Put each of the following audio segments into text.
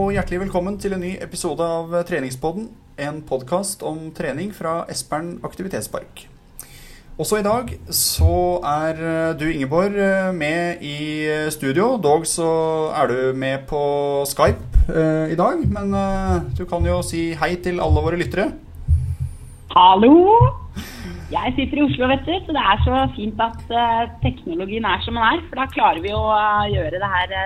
og hjertelig velkommen til en ny episode av Treningspodden. En podkast om trening fra Espern aktivitetspark. Også i dag så er du, Ingeborg, med i studio. Dog så er du med på Skype eh, i dag. Men eh, du kan jo si hei til alle våre lyttere. Hallo! Jeg sitter i Oslo, vet du, så det er så fint at uh, teknologien er som den er. For da klarer vi å gjøre det her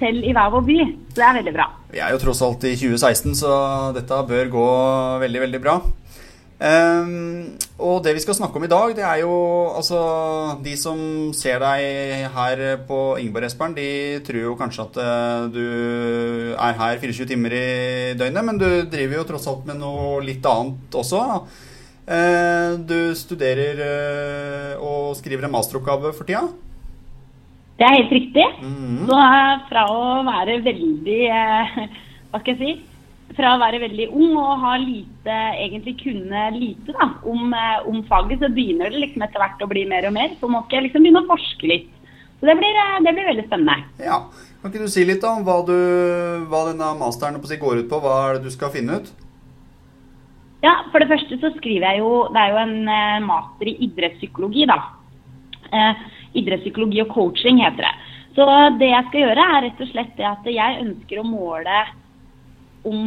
selv i hver vår by. Så det er veldig bra. Vi er jo tross alt i 2016, så dette bør gå veldig, veldig bra. Um, og det vi skal snakke om i dag, det er jo altså De som ser deg her på Ingeborg Espern, de tror jo kanskje at du er her 24 timer i døgnet, men du driver jo tross alt med noe litt annet også. Du studerer og skriver en masteroppgave for tida? Det er helt riktig. Mm. Så fra å være veldig Hva skal jeg si? Fra å være veldig ung og ha lite, egentlig kunne lite da, om, om faget, så begynner det liksom etter hvert å bli mer og mer. Så må skal jeg liksom begynne å forske litt. Så det blir, det blir veldig spennende. Ja. Kan ikke du si litt om hva, du, hva denne masteren på går ut på? Hva er det du skal finne ut? Ja, For det første så skriver jeg jo Det er jo en master i idrettspsykologi, da. Eh, idrettspsykologi og coaching heter det. Så det jeg skal gjøre, er rett og slett det at jeg ønsker å måle om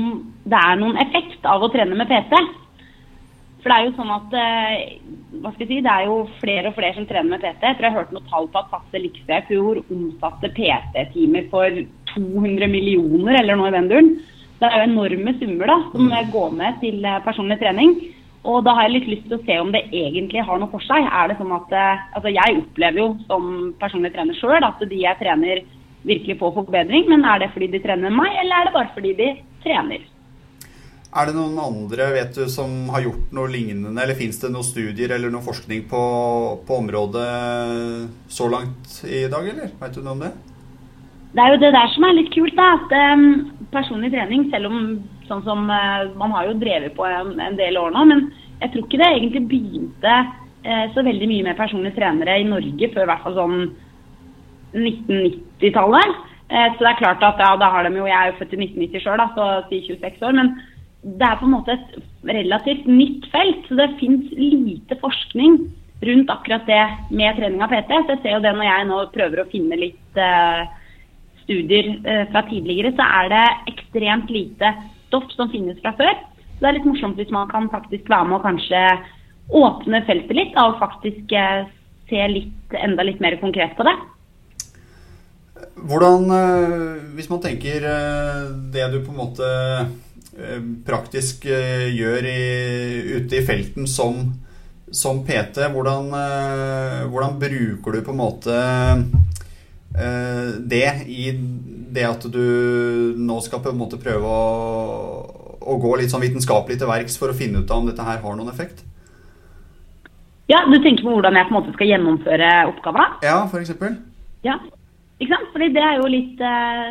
det er noen effekt av å trene med PT. For det er jo sånn at hva skal jeg si, det er jo flere og flere som trener med PT. Jeg tror jeg hørte noe tall på at Fasse Likse i fjor omsatte PT-timer for 200 millioner eller noe i den duren. Det er jo enorme summer da, som går med til personlig trening. Og da har jeg litt lyst til å se om det egentlig har noe for seg. Er det sånn at, altså Jeg opplever jo som personlig trener sjøl at de jeg trener virkelig får forbedring. Men er det fordi de trener meg, eller er det bare fordi de trener? Er det noen andre vet du, som har gjort noe lignende, eller fins det noen studier eller noe forskning på, på området så langt i dag, eller? Vet du noe om det? Det er jo det der som er litt kult, da. At um, personlig trening, selv om sånn som uh, Man har jo drevet på en, en, del år nå, men jeg tror ikke det egentlig begynte uh, så veldig mye med personlige trenere i Norge før i hvert fall sånn 1990-tallet. Uh, så det er klart at ja, da har de jo Jeg er jo født i 1990 sjøl, så si 26 år. Men det er på en måte et relativt nytt felt, så det fins lite forskning rundt akkurat det med trening av PT. Så jeg ser jo det når jeg nå prøver å finne litt studier fra tidligere, så er det ekstremt lite stoff som finnes fra før. Så det er litt morsomt hvis man kan faktisk være med og kanskje åpne feltet litt, og faktisk se litt, enda litt mer konkret på det. Hvordan, hvis man tenker det du på en måte praktisk gjør i, ute i felten som, som PT, hvordan, hvordan bruker du på en måte det i det at du nå skal på en måte prøve å, å gå litt sånn vitenskapelig til verks for å finne ut av om dette her har noen effekt? Ja, Du tenker på hvordan jeg på en måte skal gjennomføre oppgaven? Ja, for. Ja, ikke sant? Fordi det er jo litt eh,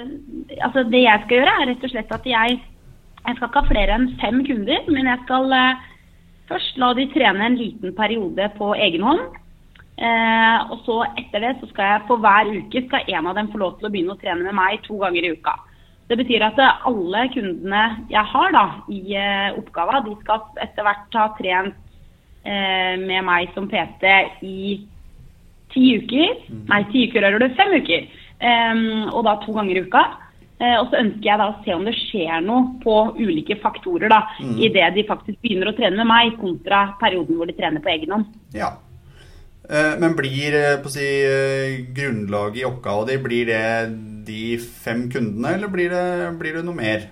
Altså, det jeg skal gjøre, er rett og slett at jeg Jeg skal ikke ha flere enn fem kunder, men jeg skal eh, først la de trene en liten periode på egen hånd. Eh, og så etter det så skal jeg på hver uke skal en av dem få lov til å begynne å trene med meg to ganger i uka. Det betyr at alle kundene jeg har da i eh, oppgava, de skal etter hvert ha trent eh, med meg som PT i ti uker. Mm. Nei, ti uker hører du, fem uker. og da to ganger i uka. og så ønsker jeg da å se om det skjer noe på ulike faktorer da, mm. idet de faktisk begynner å trene med meg, kontra perioden hvor de trener på egen hånd. Ja. Men blir på å si, grunnlaget i oppgaven din blir det de fem kundene, eller blir det, blir det noe mer?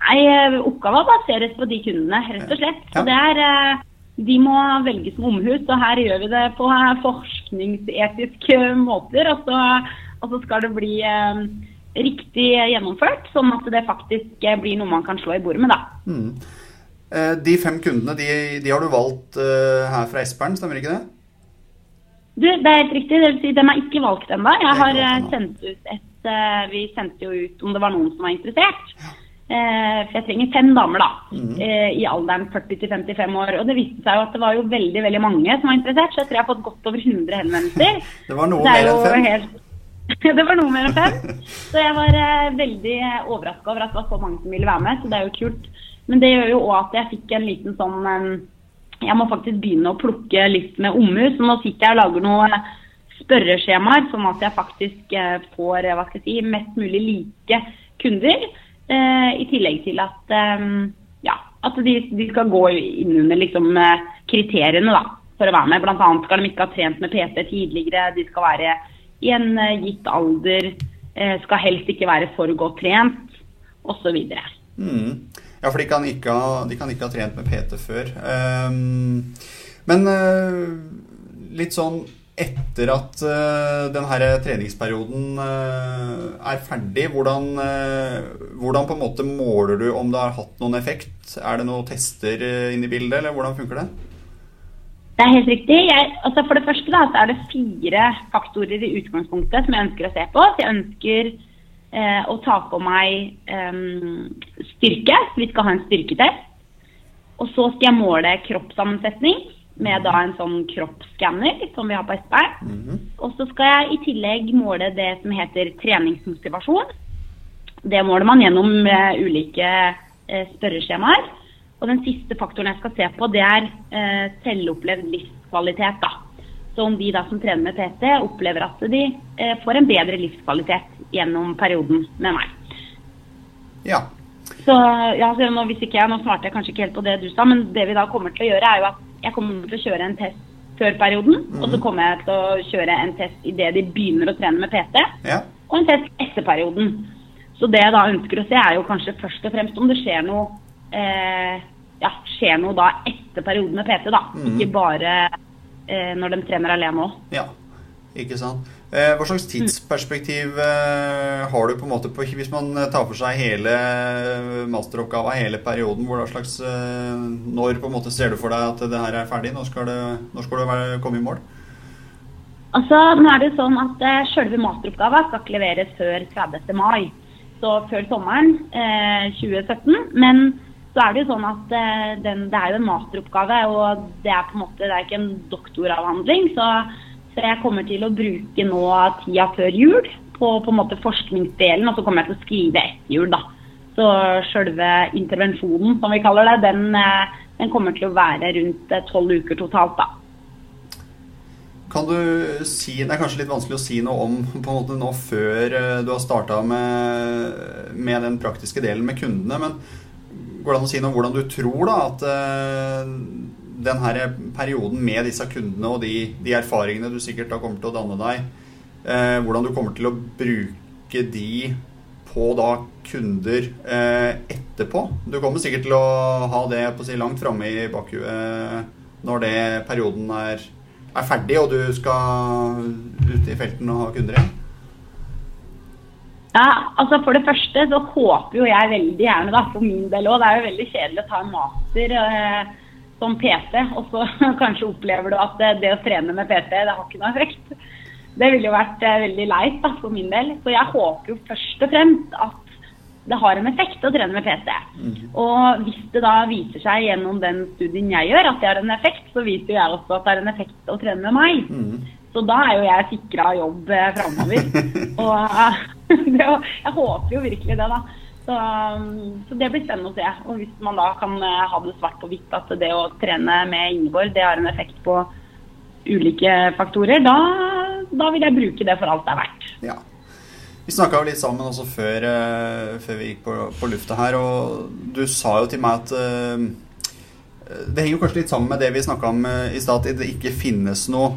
Nei, Oppgaven baseres på de kundene, rett og slett. Så det er, De må velges med omhus, og her gjør vi det på forskningsetiske måter. Og så, og så skal det bli eh, riktig gjennomført, sånn at det faktisk blir noe man kan slå i bordet med. da. Mm. De fem kundene de, de har du valgt uh, her fra Espern, stemmer ikke det? Du, Det er helt riktig. Det vil si, de er ikke valgt ennå. Jeg har uh, sendt ut et Vi sendte jo ut om det var noen som var interessert. for jeg trenger fem damer da, mm. i alderen 40 til 55 år. Og det viste seg jo at det var jo veldig veldig mange som var interessert, så jeg tror jeg har fått godt over 100 henvendelser. det var noe mer enn fem? Helt, det var noe mer enn fem. Så jeg var eh, veldig overraska over at det var så mange som ville være med, så det er jo kult. Men det gjør jo òg at jeg fikk en liten sånn Jeg må faktisk begynne å plukke litt med omhu, så nå sitter jeg og noen spørreskjemaer, sånn at jeg faktisk eh, får eh, hva skal jeg si, mest mulig like kunder. Eh, I tillegg til at, ja, at de, de, skal gå inn under liksom, kriteriene da, for å være med. Annet skal de ikke ha trent med PT tidligere, de skal være i en gitt alder, skal helst ikke være for godt trent, osv. Mm. Ja, for de kan, ikke ha, kan ikke ha trent med PT før. Um, men uh, litt sånn etter at uh, den her treningsperioden uh, er ferdig, hvordan, uh, hvordan, på en måte måler du om det har hatt noen effekt? Er det noen tester inne i bildet, eller hvordan funker det? Det er helt riktig. Jeg, altså for det første da, er det fire faktorer i utgangspunktet som jeg ønsker å se på. Så jeg ønsker å ta på meg eh, styrke. Vi skal ha en styrketest. Og så skal jeg måle kroppssammensetning med da en sånn kroppsskanner som vi har på SP. Mm -hmm. Og så skal jeg i tillegg måle det som heter treningsmotivasjon. Det måler man gjennom eh, ulike uh, spørreskjemaer. Og den siste faktoren jeg skal se på, det er uh, selvopplevd livskvalitet. da. Så om de da som trener med PT, opplever at de får en bedre livskvalitet gjennom perioden med meg. Ja. Så, ja, så nå, hvis ikke jeg, nå svarte jeg kanskje ikke helt på det du sa, men det vi da kommer til å gjøre, er jo at jeg kommer til å kjøre en test før perioden. Mm. Og så mhm. kommer jeg til å kjøre en test idet de begynner å trene med PT. Ja. Og en test etter perioden. Så det jeg da ønsker å se, er jo kanskje først og fremst om det skjer noe eh, ja, skjer noe da etter perioden med PT, da. Mm. Ikke bare eh, når de trener alene òg. Ja, ikke sant. Eh, hva slags tidsperspektiv eh, har du på en måte på, hvis man tar for seg hele masteroppgaven, hele perioden? Hvor slags, eh, når på en måte ser du for deg at det her er ferdig? Når skal det, når skal du være, komme i mål? Altså, nå er det sånn at Selve masteroppgaven skal ikke leveres før 30. mai. Så før sommeren eh, 2017. Men så er det jo sånn at eh, den, det er jo en masteroppgave, og det er på en måte, det er ikke en doktoravhandling. så så jeg kommer til å bruke nå tida før jul på, på en måte forskningsdelen, og så kommer jeg til å skrive etter jul. da. Så selve intervensjonen, som vi kaller det, den, eh, den kommer til å være rundt eh, tolv uker totalt. da. Kan du si, Det er kanskje litt vanskelig å si noe om på en måte nå før du har starta med, med, den praktiske delen med kundene. Men går det an å si noe om hvordan du tror da at den her perioden med disse kundene og de, de, erfaringene du sikkert da kommer til å danne deg, eh, hvordan du kommer til å bruke de på da kunder eh, etterpå. Du kommer sikkert til å ha det på å si, langt framme i bakhuet eh, når det perioden er, er, ferdig og du skal ut i felten og ha kunder igjen. Ja, altså For det første så håper jo jeg veldig gjerne, da, for min del òg Det er jo veldig kjedelig å ta en master. Eh, som PT, og så kanskje opplever du at det å trene med PT, det har ikke noe effekt. Det ville jo vært eh, veldig leit da, for min del. Så jeg håper jo først og fremst at det har en effekt å trene med PT. Mm. Og hvis det da viser seg gjennom den studien jeg gjør at det har en effekt, så viser jeg også at det har en effekt å trene med meg. Mm. Så da er jo jeg sikra jobb eh, framover. og jeg håper jo virkelig det, da. Så, um, så, det blir spennende å se. Og hvis man da kan eh, ha det svart på hvitt at det å trene med Ingeborg det har en effekt på ulike faktorer, da, da vil jeg bruke det for alt det er verdt. Ja. Vi snakka litt sammen også før, uh, før vi gikk på, på, lufta her, og du sa jo til meg at uh, Det henger kanskje litt sammen med det vi snakka om i stad, at det ikke finnes noe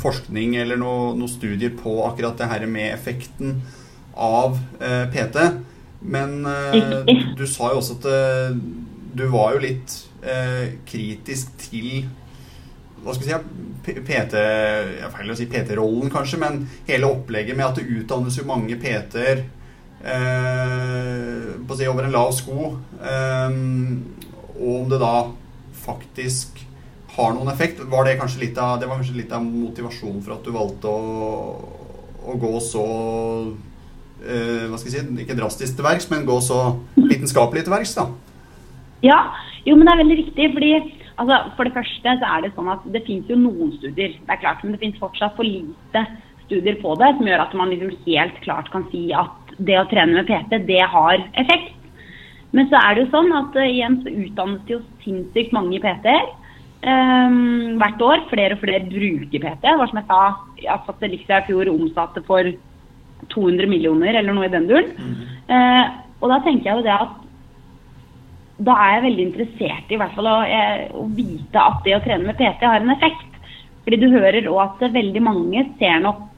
forskning eller noen noe studier på akkurat det her med effekten av eh, PT. Men eh, du sa jo også at eh, du var jo litt kritisk til hva skal vi si, PT jeg Feil å si PT-rollen, kanskje, men hele opplegget med at det utdannes jo mange PT-er eh, på å si over en lav sko. Eh, og om det da faktisk har noen effekt. Var det kanskje litt av, det var kanskje litt av motivasjonen for at du valgte å, å gå så uh, hva skal jeg si, ikke drastisk til verks, men gå så vitenskapelig til verks, da. Ja, jo, men det er veldig viktig, fordi altså, For det første så er det sånn at det finnes jo noen studier, det er klart, men det finnes fortsatt for lite studier på det som gjør at man liksom helt klart kan si at det å trene med PT, det har effekt. Men så er det jo sånn at uh, igjen så utdannes det jo sinnssykt mange PT-er um, hvert år. Flere og flere bruker PT. Hva som jeg sa, at Elixia i fjor omsatte for 200 millioner eller noe i den duren. Mm. Uh, og da tenker jeg jo det at da er jeg veldig interessert i, i hvert fall å, å, vite at det å trene med PT har en effekt. Fordi du hører òg at veldig mange ser nok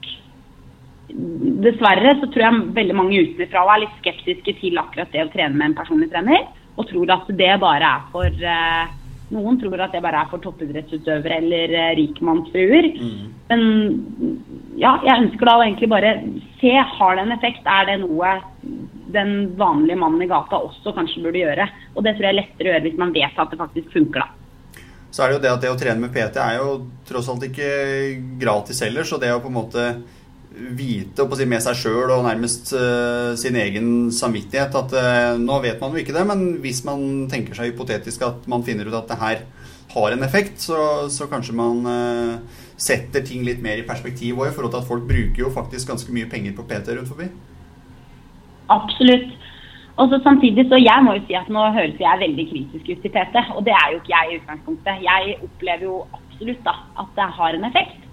Dessverre så tror jeg veldig mange utenfra er litt skeptiske til akkurat det å trene med en personlig trener. Og tror at det bare er for uh, Noen tror at det bare er for toppidrettsutøvere eller uh, rikmannsfruer. Mm. Men ja, jeg ønsker da å egentlig bare se har det en effekt. Er det noe den vanlige mannen i gata også kanskje burde gjøre? Og det tror jeg er lettere å gjøre hvis man vet at det faktisk funker, da så er det jo det at det å trene med PT er jo tross alt ikke gratis heller. Så det å på en måte vite og på å si med seg sjøl og nærmest uh, sin egen samvittighet at uh, nå vet man jo ikke det, men hvis man tenker seg hypotetisk at man finner ut at det her har en effekt, så, så kanskje man uh, setter ting litt mer i perspektiv òg, i forhold til at folk bruker jo faktisk ganske mye penger på PT rundt forbi. Absolutt. Og så samtidig, så Jeg må jo si at nå høres jeg veldig kritisk ut til PT, og det er jo ikke jeg i utgangspunktet. Jeg opplever jo absolutt da, at det har en effekt.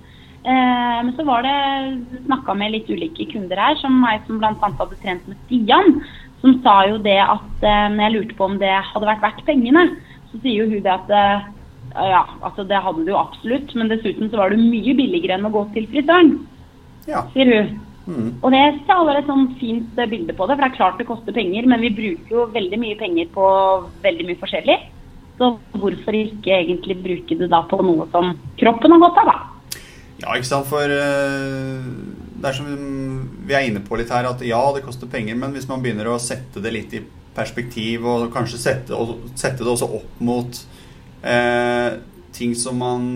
Eh, men så var det snakka med litt ulike kunder her, som meg som bl.a. hadde trent med Stian, som sa jo det at eh, når jeg lurte på om det hadde vært verdt pengene, så sier jo hun det at eh, ja, altså det hadde det jo absolutt, men dessuten så var det mye billigere enn å gå til frisøren, ja. sier hun. Mm. Og det er et sånn fint bilde på det, for det er klart det koster penger, men vi bruker jo veldig mye penger på veldig mye forskjellig. Så hvorfor ikke egentlig bruke det da på noe som kroppen har godt av, da? Ja, ikke sant, for uh, det er som vi er inne på litt her, at ja, det koster penger, men hvis man begynner å sette det litt i perspektiv, og kanskje sette, og sette det også opp mot eh, ting som man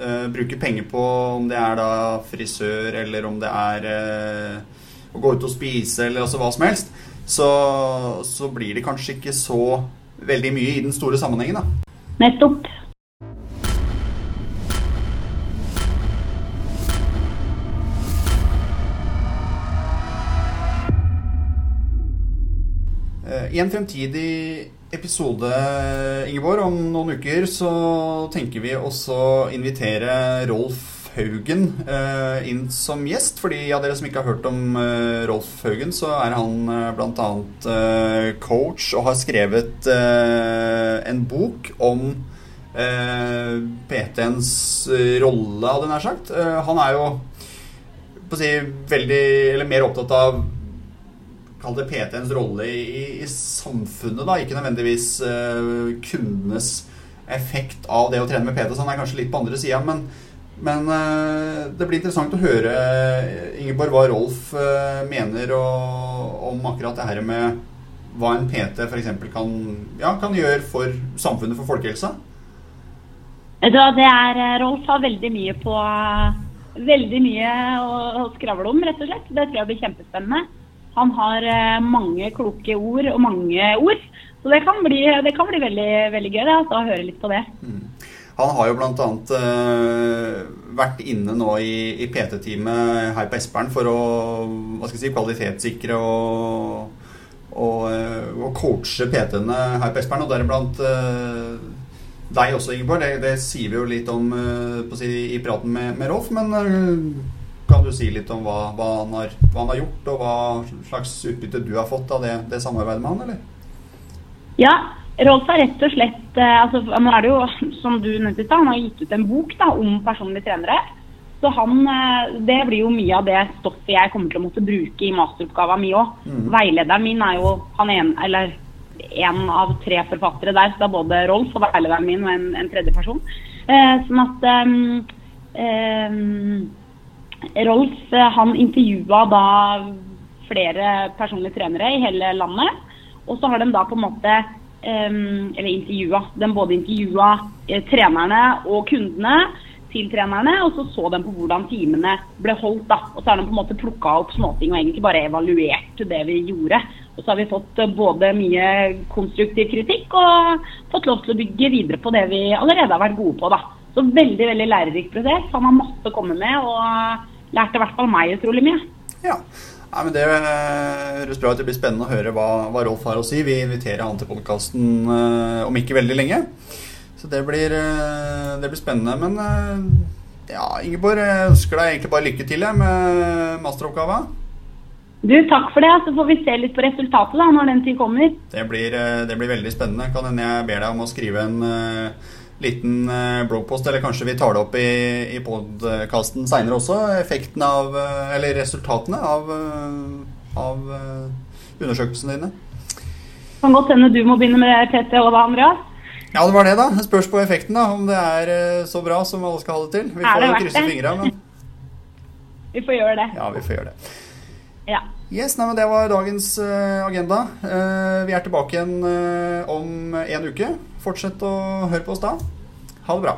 eh, bruker penger på, om det er da frisør eller om det er eh, å gå ut og spise eller altså hva som helst, så, så, blir det kanskje ikke så veldig mye i den store sammenhengen, da. Nettopp. I en fremtidig episode, Ingeborg, om noen uker så tenker vi også invitere Rolf Haugen uh, inn som gjest. For de av dere som ikke har hørt om uh, Rolf Haugen, så er han uh, bl.a. Uh, coach og har skrevet eh, en bok om PT-ens rolle, hadde jeg nær sagt. Han er jo si, veldig, eller mer opptatt av kall det PT-ens rolle i, i, samfunnet, da. Ikke nødvendigvis uh, kundenes effekt av det å trene med PT. Så han er kanskje litt på andre sida. Men, men uh, det blir interessant å høre, Ingeborg, hva Rolf uh, mener og, om akkurat det her med hva en PT f.eks. Kan, ja, kan gjøre for samfunnet, for folkehelsa. Da, det er, Rolf har veldig mye på Veldig mye å skravle om, rett og slett. Det tror jeg blir kjempespennende. Han har eh, mange kloke ord og mange ord. Så det kan bli, det kan bli veldig, veldig gøy da, å høre litt på det. Mm. Han har jo bl.a. Uh, vært inne nå i, i PT-teamet her på Espern for å hva skal jeg si, kvalitetssikre og, og, uh, og coache PT-ene her på Espern. Og deriblant uh, deg også, Ingeborg. Det, det, sier vi jo litt om uh, si, i praten med, med Rolf. Men kan du si litt om hva, hva, han, har, hva han, har, gjort, og hva slags utbytte du har fått av det, det samarbeidet med han, eller? Ja, Rolf har rett og slett eh, altså, Nå er det jo, som du nevnte i han har gitt ut en bok da, om personlige trenere. Så han, eh, Det blir jo mye av det stoffet jeg kommer til å måtte bruke i masteroppgaven min òg. Mm. Veilederen min er jo han en, eller en av tre forfattere der. Så det er både Rolf og veilederen min og en, en tredje person. Eh, sånn at um, um, Rolf eh, han intervjua da flere personlige trenere i hele landet. Og så har de da på en måte um, Eller intervjua. De både intervjua eh, trenerne og kundene til trenerne, og så så de på hvordan timene ble holdt. da. Og så har de på en måte plukka opp småting og egentlig bare evaluert det vi gjorde. Og så har vi fått eh, både mye konstruktiv kritikk og fått lov til å bygge videre på det vi allerede har vært gode på. da. Så veldig veldig lærerik prosess. Han har masse å komme med. og lærte i hvert fall meg utrolig mye. Ja. Nei, men Det eh, høres bra ut. Det blir spennende å høre hva, hva Rolf har å si. Vi inviterer han til podkasten uh, om ikke veldig lenge. Så det blir, uh, det blir spennende. Men uh, ja, Ingeborg, jeg ønsker deg egentlig bare lykke til med masteroppgava. Du, takk for det. Så får vi se litt på resultatet da, når den tid kommer. Det blir, det blir veldig spennende. Kan hende jeg ber deg om å skrive en liten bloggpost, eller kanskje vi tar det opp i, i podkasten seinere også. Effekten av, eller resultatene av, av undersøkelsene dine. Kan godt hende du må begynne med det, Tete og da, Andreas. Ja, det var det, da. Spørs på effekten, da. Om det er så bra som alle skal ha det til. Vi får jo krysse fingra, men Vi får gjøre det. Ja, vi får gjøre det. Ja. Yes, nei, men Det var dagens agenda. Vi er tilbake igjen om en uke. Fortsett å høre på oss da. Ha det bra.